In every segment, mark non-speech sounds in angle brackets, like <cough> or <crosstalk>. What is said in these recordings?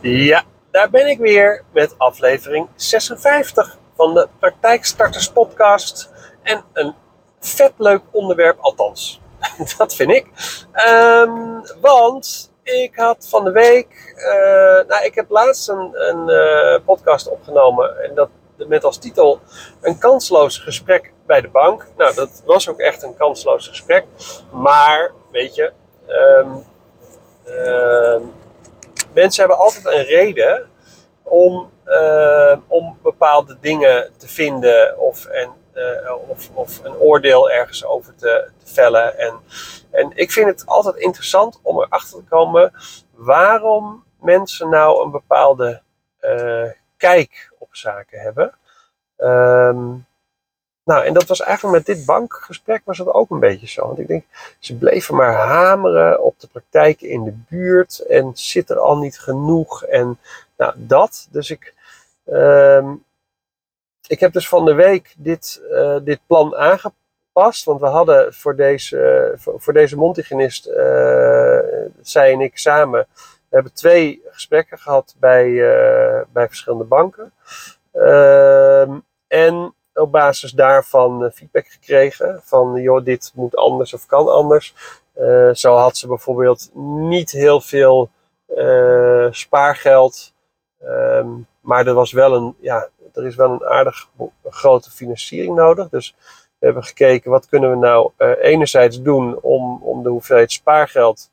Ja, daar ben ik weer met aflevering 56 van de Praktijkstarters Podcast. En een vet leuk onderwerp, althans, <laughs> dat vind ik. Ehm, want ik had van de week, uh, nou, ik heb laatst een, een uh, podcast opgenomen en dat met als titel een kansloos gesprek bij de bank. Nou, dat was ook echt een kansloos gesprek, maar weet je. Um, mensen hebben altijd een reden om, uh, om bepaalde dingen te vinden of, en, uh, of, of een oordeel ergens over te, te, vellen. En, en ik vind het altijd interessant om erachter te komen waarom mensen nou een bepaalde uh, kijk op zaken hebben. Um, nou, en dat was eigenlijk met dit bankgesprek was het ook een beetje zo. Want ik denk, ze bleven maar hameren op de praktijken in de buurt. En zit er al niet genoeg. En nou, dat. Dus ik, um, ik heb dus van de week dit, uh, dit plan aangepast. Want we hadden voor deze, voor, deze Montigenist, uh, zij en ik samen, we hebben twee gesprekken gehad bij, bij verschillende banken. Ehm, en op basis daarvan eh, feedback gekregen. Van joh, dit moet anders of kan anders. Uh, zo had ze bijvoorbeeld niet heel veel spaargeld. Um, maar er, was wel een, ja, er is wel een aardig grote financiering nodig. Dus we hebben gekeken wat kunnen we nou uh, enerzijds doen om, om de hoeveelheid spaargeld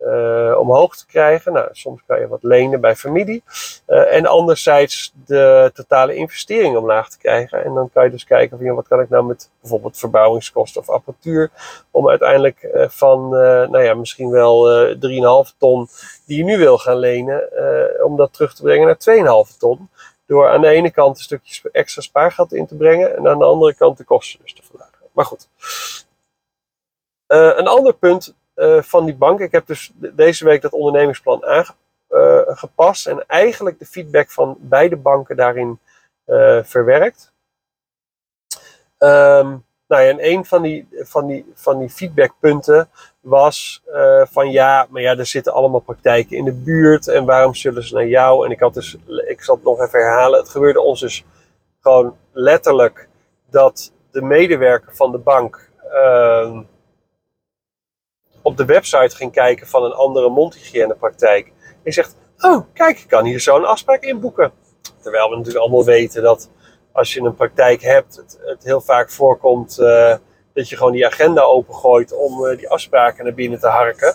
uh, omhoog te krijgen. Nou, soms kan je wat lenen bij familie. Uh, en anderzijds de totale investering omlaag te krijgen. En dan kan je dus kijken van ja, wat kan ik nou met bijvoorbeeld verbouwingskosten of apparatuur. Om uiteindelijk uh, van, nou ja, misschien wel 3,5 ton die je nu wil gaan lenen. om dat terug te brengen naar 2,5 ton. Door aan de ene kant een stukje extra spaargeld in te brengen. En aan de andere kant de kosten dus te verlagen. Maar goed. een ander punt uh, van die bank. Ik heb dus deze week dat ondernemingsplan aangepast en eigenlijk de feedback van beide banken daarin uh, verwerkt. Um, nou ja, en een van die, van die, van die feedbackpunten was van ja, maar ja, er zitten allemaal praktijken in de buurt en waarom zullen ze naar jou? En ik had dus, ik zal het nog even herhalen, het gebeurde ons dus gewoon letterlijk dat de medewerker van de bank uh, op de website ging kijken van een andere mondhygiënepraktijk. En zegt, oh kijk, ik kan hier zo een afspraak inboeken. Terwijl we natuurlijk allemaal weten dat als je een praktijk hebt, het, het heel vaak voorkomt uh, dat je gewoon die agenda opengooit om uh, die afspraken naar binnen te harken.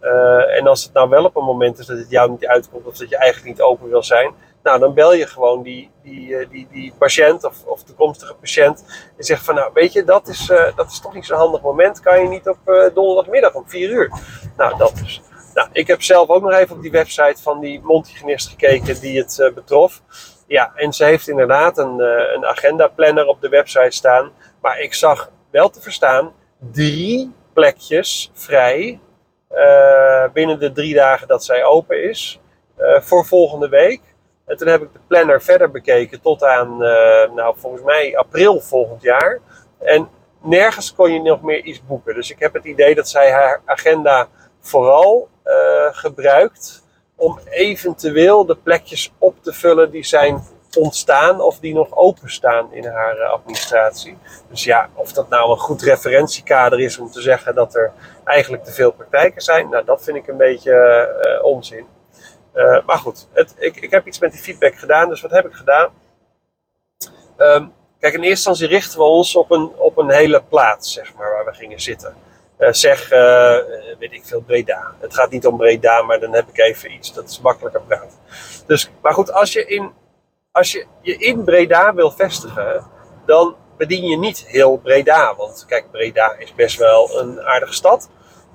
Uh, en als het nou wel op een moment is dat het jou niet uitkomt of dat je eigenlijk niet open wil zijn, nou, dan bel je gewoon die, die, eh, die, die patiënt of, of toekomstige patiënt. En zegt van, nou, weet je, dat is, uh, dat is toch niet zo'n handig moment. Kan je niet op uh, donderdagmiddag om 4 uur? Nou, dat dus. Nou, ik heb zelf ook nog even op die website van die mondhygiënist gekeken die het betrof. Ja, en ze heeft inderdaad een, een agenda planner op de website staan. Maar ik zag wel te verstaan drie plekjes vrij binnen de drie dagen dat zij open is. voor volgende week. En toen heb ik de planner verder bekeken tot aan, uh, nou volgens mij april volgend jaar. En nergens kon je nog meer iets boeken. Dus ik heb het idee dat zij haar agenda vooral uh, gebruikt om eventueel de plekjes op te vullen die zijn ontstaan of die nog openstaan in haar uh, administratie. Dus ja, of dat nou een goed referentiekader is om te zeggen dat er eigenlijk te veel praktijken zijn, nou dat vind ik een beetje onzin. Uh, maar goed, het, ik, ik heb iets met die feedback gedaan. Dus wat heb ik gedaan? Um, kijk, in eerste instantie richten we ons op een, op een hele plaats, zeg maar, waar we gingen zitten. Uh, zeg, uh, weet ik veel, Breda. Het gaat niet om Breda, maar dan heb ik even iets. Dat is makkelijker praten. Dus, maar goed, als je, in, als je je in Breda wil vestigen, dan bedien je niet heel Breda. Want kijk, Breda is best wel een aardige stad.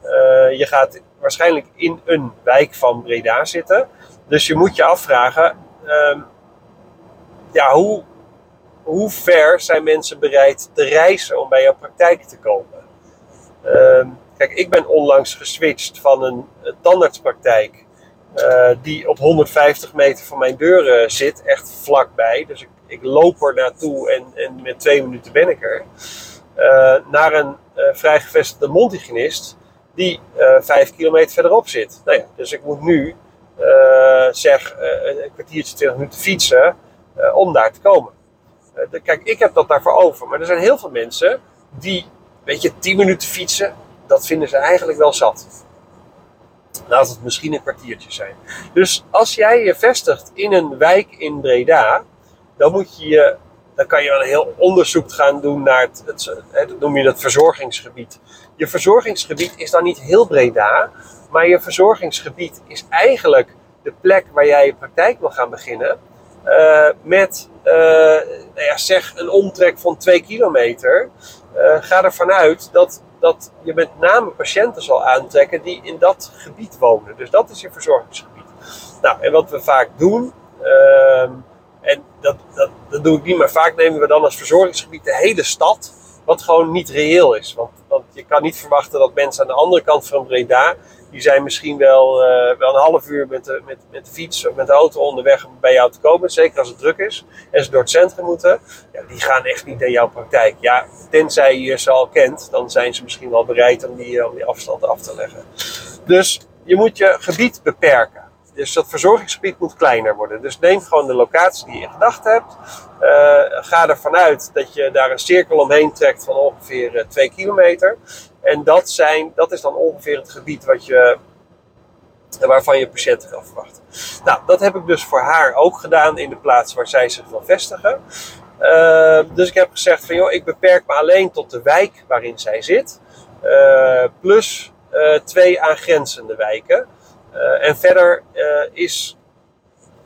Uh, je gaat waarschijnlijk in een wijk van Breda zitten. Dus je moet je afvragen, um, ja, hoe, hoe ver zijn mensen bereid te reizen om bij jouw praktijk te komen? Um, kijk, ik ben onlangs geswitcht van een, een tandartspraktijk uh, die op 150 meter van mijn deur zit, echt vlakbij. Dus ik, ik loop er naartoe en, en met twee minuten ben ik er. Uh, naar een uh, vrij gevestigde mondhygiënist die uh, vijf kilometer verderop zit. Nou ja, dus ik moet nu uh, zeg een kwartiertje, 20 minuten fietsen om daar te komen. kijk, ik heb dat daarvoor over. Maar er zijn heel veel mensen die, weet je, 10 minuten fietsen, dat vinden ze eigenlijk wel zat. Laat het misschien een kwartiertje zijn. Dus als jij je vestigt in een wijk in Breda, dan moet je je dan kan je een heel onderzoek gaan doen naar het, het, noem je dat verzorgingsgebied. Je verzorgingsgebied is dan niet heel Breda, maar je verzorgingsgebied is eigenlijk de plek waar jij je praktijk wil gaan beginnen. Uh, met, uh, nou ja, zeg, een omtrek van 2 kilometer. Uh, ga ervan uit dat, dat je met name patiënten zal aantrekken die in dat gebied wonen. Dus dat is je verzorgingsgebied. Nou, en wat we vaak doen, ehm, en dat, dat, dat doe ik niet, maar vaak nemen we dan als verzorgingsgebied de hele stad. Wat gewoon niet reëel is. Want, want je kan niet verwachten dat mensen aan de andere kant van Breda. Die zijn misschien wel, uh, wel een half uur met de, met, met de fiets of met de auto onderweg om bij jou te komen. Zeker als het druk is en ze door het centrum moeten. Ja, die gaan echt niet naar jouw praktijk. Ja, tenzij je ze al kent, dan zijn ze misschien wel bereid om die, om die afstand af te leggen. Dus je moet je gebied beperken. Dus dat verzorgingsgebied moet kleiner worden. Dus neem gewoon de locatie die je in gedachten hebt. Uh, ga ervan uit dat je daar een cirkel omheen trekt van ongeveer uh, 2 kilometer. En dat, zijn, dat is dan ongeveer het gebied wat je, waarvan je patiënten kan verwachten. Nou, dat heb ik dus voor haar ook gedaan in de plaats waar zij zich wil vestigen. Uh, dus ik heb gezegd van joh, ik beperk me alleen tot de wijk waarin zij zit. Plus twee aangrenzende wijken. Uh, en verder uh, is,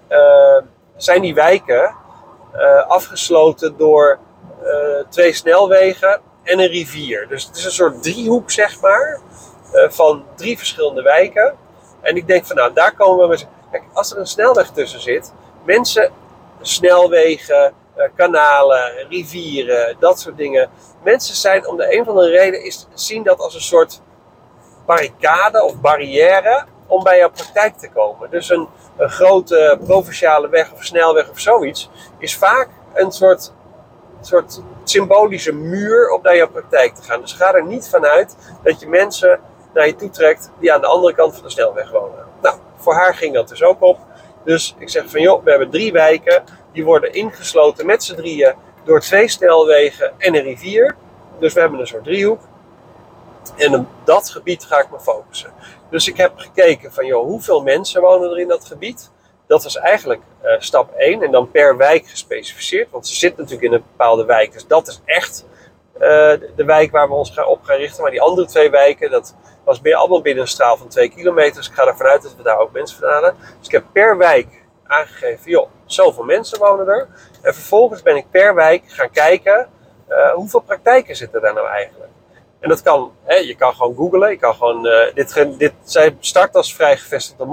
uh, zijn die wijken afgesloten door twee snelwegen en een rivier. Dus het is een soort driehoek, zeg maar, van drie verschillende wijken. En ik denk van nou, daar komen we met. Kijk, als er een snelweg tussen zit, mensen, snelwegen, kanalen, rivieren, dat soort dingen. Mensen zijn om de een of andere reden is, zien dat als een soort barricade of barrière om bij jouw praktijk te komen. Dus een, grote provinciale weg of snelweg of zoiets is vaak een soort, soort symbolische muur om naar jouw praktijk te gaan. Dus ga er niet vanuit dat je mensen naar je toe trekt die aan de andere kant van de snelweg wonen. Nou, voor haar ging dat dus ook op. Dus ik zeg van joh, we hebben drie wijken. Die worden ingesloten met z'n drieën door twee snelwegen en een rivier. Dus we hebben een soort driehoek. En op dat gebied ga ik me focussen. Dus ik heb gekeken van, joh, hoeveel mensen wonen er in dat gebied? Dat was eigenlijk uh, stap 1 en dan per wijk gespecificeerd. Want ze zit natuurlijk in een bepaalde wijk. Dus dat is echt uh, de wijk waar we ons op gaan richten. Maar die andere twee wijken, dat was meer allemaal binnen een straal van 2 kilometer. Dus ik ga ervan uit dat we daar ook mensen van halen. Dus ik heb per wijk aangegeven, joh, zoveel mensen wonen er. En vervolgens ben ik per wijk gaan kijken, uh, hoeveel praktijken zitten daar nou eigenlijk? En dat kan, je kan gewoon googlen. Je kan gewoon, uh, dit, dit, zij start als vrij gevestigde.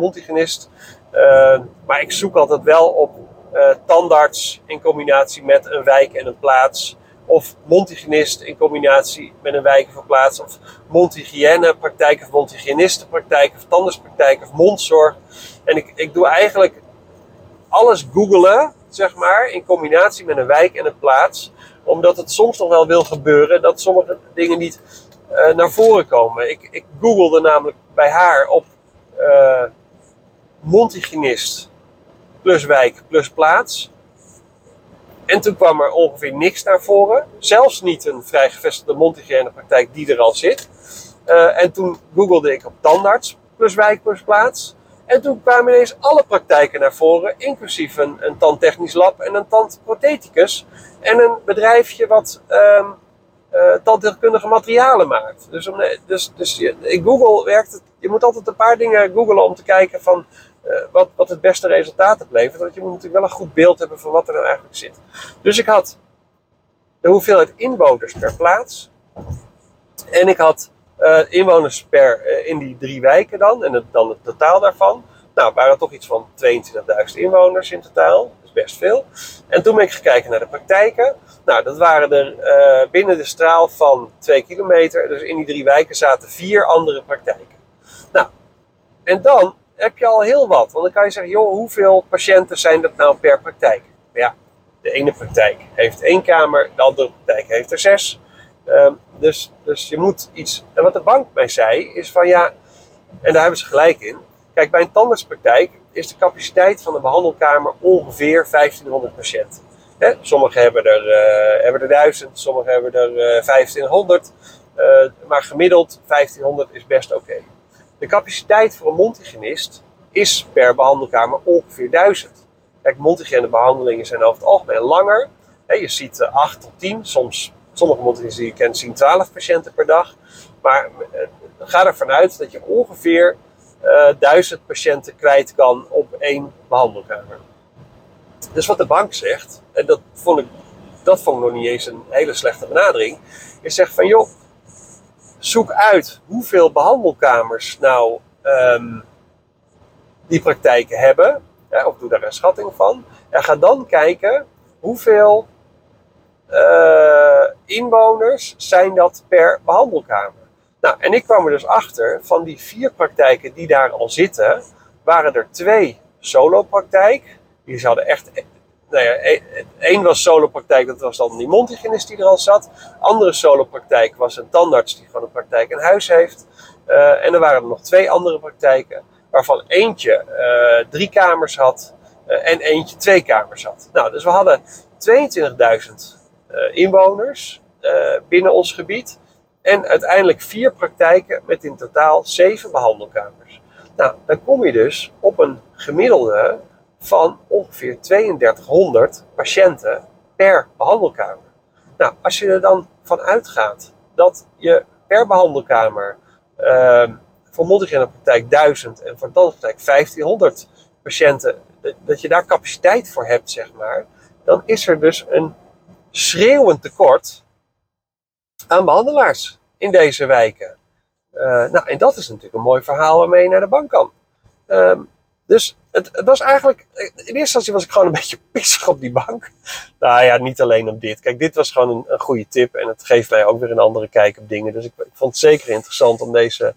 Uh, maar ik zoek altijd wel op uh, tandarts in combinatie met een wijk en een plaats. Of mondhygiënist in combinatie met een wijk of een plaats. Of mondhygiënepraktijk of mondhygiënistenpraktijk of tandartspraktijk of mondzorg. En ik, ik doe eigenlijk alles googelen, zeg maar, in combinatie met een wijk en een plaats omdat het soms nog wel wil gebeuren dat sommige dingen niet uh, naar voren komen. Ik, ik googelde namelijk bij haar op uh, plus wijk plus plaats. En toen kwam er ongeveer niks naar voren. Zelfs niet een vrij gevestigde praktijk die er al zit. Uh, en toen googelde ik op tandarts plus wijk plus plaats. En toen kwamen ineens alle praktijken naar voren, inclusief een, tandtechnisch lab en een tandprotheticus. En een bedrijfje wat um, tandheelkundige materialen maakt. Dus, om, dus, dus in Google werkt het, je moet altijd een paar dingen googlen om te kijken van uh, wat, wat het beste resultaat oplevert. Want je moet natuurlijk wel een goed beeld hebben van wat er nou eigenlijk zit. Dus ik had de hoeveelheid inwoners per plaats. En ik had uh, inwoners per, uh, in die drie wijken dan. En het, dan het totaal daarvan. Nou, waren toch iets van 22.000 inwoners in totaal. Dat is best veel. En toen ben ik gekeken naar de praktijken. Nou, dat waren er uh, binnen de straal van 2 kilometer. Dus in die drie wijken zaten vier andere praktijken. Nou, en dan heb je al heel wat. Want dan kan je zeggen, joh, hoeveel patiënten zijn dat nou per praktijk? Ja, de ene praktijk heeft één kamer, de andere praktijk heeft er zes. Um, dus, dus je moet iets. En wat de bank mij zei, is van ja, en daar hebben ze gelijk in. Kijk, bij een tandartspraktijk is de capaciteit van de behandelkamer ongeveer 1500 patiënten. Hè? Sommigen hebben er, uh, hebben er 1000, sommigen hebben er uh, 1500. Uh, maar gemiddeld 1500 is best oké. De capaciteit voor een mondhygiënist is per behandelkamer ongeveer 1000. Kijk, mondhygiënebehandelingen zijn over het algemeen langer. je ziet 8 tot 10, soms, sommige mondhygiënisten die je kent zien 12 patiënten per dag. Maar uh, ga ervan uit dat je ongeveer uh, eh, 1000 patiënten kwijt kan op één behandelkamer. Dus wat de bank zegt, en dat vond ik, dat vond ik nog niet eens een hele slechte benadering, is zegt van joh, zoek uit hoeveel behandelkamers nou um, die praktijken hebben, of doe daar een schatting van, en ga dan kijken hoeveel uh, inwoners zijn dat per behandelkamer. Nou, en ik kwam er dus achter, van die vier praktijken die daar al zitten, waren er twee solopraktijk. Die zouden echt, nou ja, e-, één was solopraktijk, dat was dan die mondhygiënist die er al zat. Andere solopraktijk was een tandarts die gewoon een praktijk in huis heeft. Uh, en er waren er nog twee andere praktijken, waarvan eentje uh, drie kamers had en eentje twee kamers had. Nou, dus we hadden 22.000 inwoners binnen ons gebied. En uiteindelijk vier praktijken met in totaal zeven behandelkamers. Nou, dan kom je dus op een gemiddelde van ongeveer 3200 patiënten per behandelkamer. Nou, als je er dan van uitgaat dat je per behandelkamer uh, voor praktijk 1000 en voor tandartspraktijk 1500 patiënten, dat je daar capaciteit voor hebt, zeg maar, dan is er dus een schreeuwend tekort aan behandelaars in deze wijken. Uh, nou, en dat is natuurlijk een mooi verhaal waarmee je naar de bank kan. Uh, dus het, was eigenlijk, in eerste instantie was ik gewoon een <laughs> beetje pissig op die bank. Nou ja, niet alleen op dit. Kijk, dit was gewoon een, een goede tip en het geeft mij ook weer een andere kijk op dingen. Dus ik, ik vond het zeker interessant om, deze,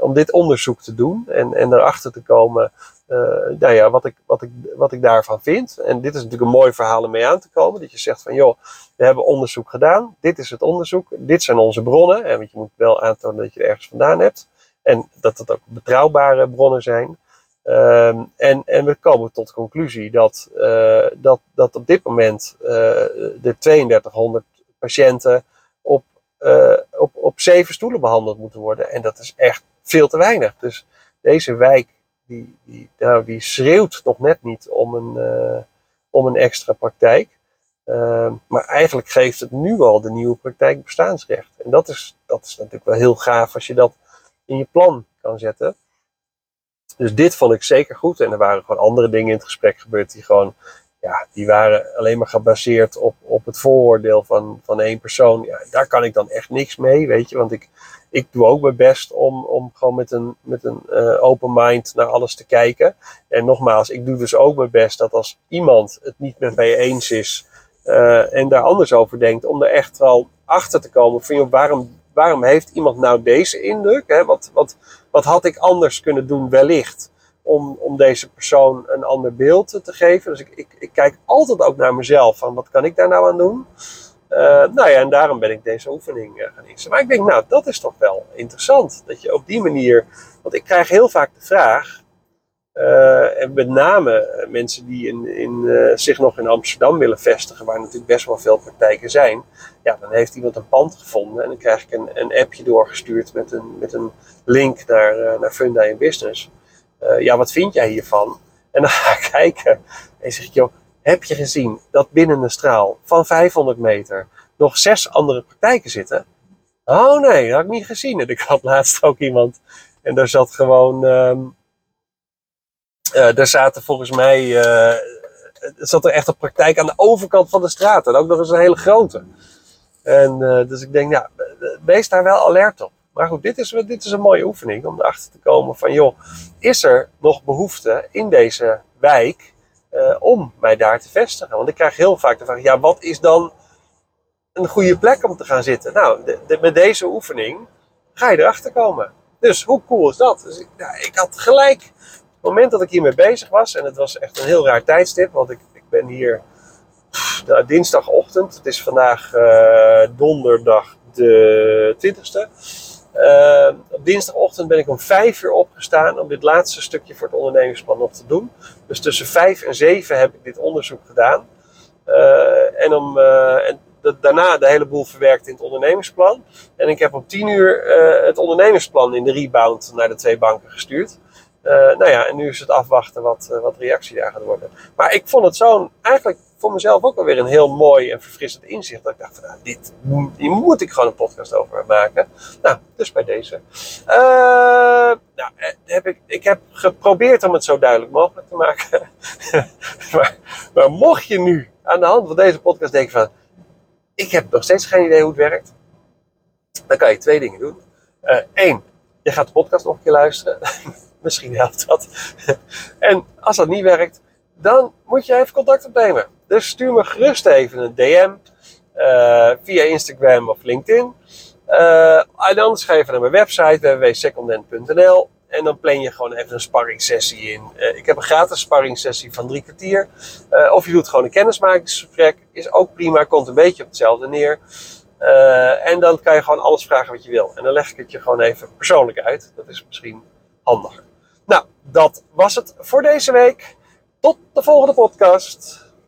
om dit onderzoek te doen en, en erachter te komen uh, nou ja, wat, ik, wat, ik, wat ik daarvan vind. En dit is natuurlijk een mooi verhaal om mee aan te komen. Dat je zegt van joh, we hebben onderzoek gedaan. Dit is het onderzoek. Dit zijn onze bronnen. En want je moet wel aantonen dat je er ergens vandaan hebt. En dat het ook betrouwbare bronnen zijn. Um, en, en we komen tot de conclusie dat, uh, dat, dat op dit moment de 3200 patiënten op, op, op zeven stoelen behandeld moeten worden. En dat is echt veel te weinig. Dus deze wijk die, die, nou, die schreeuwt nog net niet om een, uh, om een extra praktijk. Uh, maar eigenlijk geeft het nu al de nieuwe praktijk bestaansrecht. En dat is, dat is natuurlijk wel heel gaaf als je dat in je plan kan zetten. Dus dit vond ik zeker goed. En er waren gewoon andere dingen in het gesprek gebeurd die gewoon, ja, die waren alleen maar gebaseerd op, op het vooroordeel van, van één persoon. Ja, daar kan ik dan echt niks mee, weet je. Want ik, ik doe ook mijn best om, om gewoon met een, met een uh, open mind naar alles te kijken. En nogmaals, ik doe dus ook mijn best dat als iemand het niet met mij eens is uh, en daar anders over denkt, om er echt wel achter te komen van waarom, waarom heeft iemand nou deze indruk? Hè? Wat, wat, wat had ik anders kunnen doen wellicht? Om, om deze persoon een ander beeld te geven. Dus ik, ik, ik kijk altijd ook naar mezelf van wat kan ik daar nou aan doen? Uh, nou ja, en daarom ben ik deze oefening uh, gaan inzetten. Maar ik denk, nou, dat is toch wel interessant. Dat je op die manier. Want ik krijg heel vaak de vraag. Uh, en met name mensen die in, in, zich nog in Amsterdam willen vestigen, waar natuurlijk best wel veel praktijken zijn. Ja, dan heeft iemand een pand gevonden en dan krijg ik een, een appje doorgestuurd met een, met een link naar, naar Funda in Business. Ja, wat vind jij hiervan? En dan ga ik <laughs> kijken en zeg ik, joh, heb je gezien dat binnen een straal van 500 meter nog zes andere praktijken zitten? Oh nee, dat had ik niet gezien. En ik had <laughs> laatst ook iemand en daar zat gewoon. Uh, daar zaten volgens mij. Uh, zat er echt een praktijk aan de overkant van de straat. En ook nog eens een hele grote. En dus ik denk, ja, wees daar wel alert op. Maar goed, dit is, dit is een mooie oefening om erachter te komen van, joh, is er nog behoefte in deze wijk uh, om mij daar te vestigen. Want ik krijg heel vaak de vraag: ja, wat is dan een goede plek om te gaan zitten? Nou, met deze oefening ga je erachter komen. Dus hoe cool is dat? Dus ik, ja, ik had gelijk, op het moment dat ik hiermee bezig was, en het was echt een heel raar tijdstip, want ik, ik ben hier nou, dinsdagochtend, het is vandaag uh, donderdag de 20ste. Uh, op dinsdagochtend ben ik om 5 uur opgestaan om dit laatste stukje voor het ondernemingsplan op te doen. Dus tussen 5 en 7 heb ik dit onderzoek gedaan. Uh, en, om, uh, en daarna de hele boel verwerkt in het ondernemingsplan. En ik heb om 10 uur het ondernemingsplan in de rebound naar de twee banken gestuurd. Uh, nou ja, en nu is het afwachten wat, uh, wat reactie daar gaat worden. Maar ik vond het zo'n, eigenlijk voor mezelf ook alweer een heel mooi en verfrissend inzicht. Dat ik dacht van, nou, dit, hier moet ik gewoon een podcast over maken. Nou, dus bij deze. Uh, nou, heb ik, ik heb geprobeerd om het zo duidelijk mogelijk te maken. <laughs> maar, maar mocht je nu aan de hand van deze podcast denken van, ik heb nog steeds geen idee hoe het werkt. Dan kan je twee dingen doen. Eén, je gaat de podcast nog een keer luisteren. <laughs> Misschien helpt dat. <laughs> en als dat niet werkt, dan moet je even contact opnemen. Dus stuur me gerust even een DM uh, via Instagram of LinkedIn. Uh, en anders ga je naar mijn website www.secondent.nl en dan plan je gewoon even een sparringssessie in. Uh, ik heb een gratis sparringssessie van drie kwartier. of je doet gewoon een kennismakingsgesprek, is ook prima, komt een beetje op hetzelfde neer. en dan kan je gewoon alles vragen wat je wil. En dan leg ik het je gewoon even persoonlijk uit. Dat is misschien handiger. Nou, dat was het voor deze week. Tot de volgende podcast.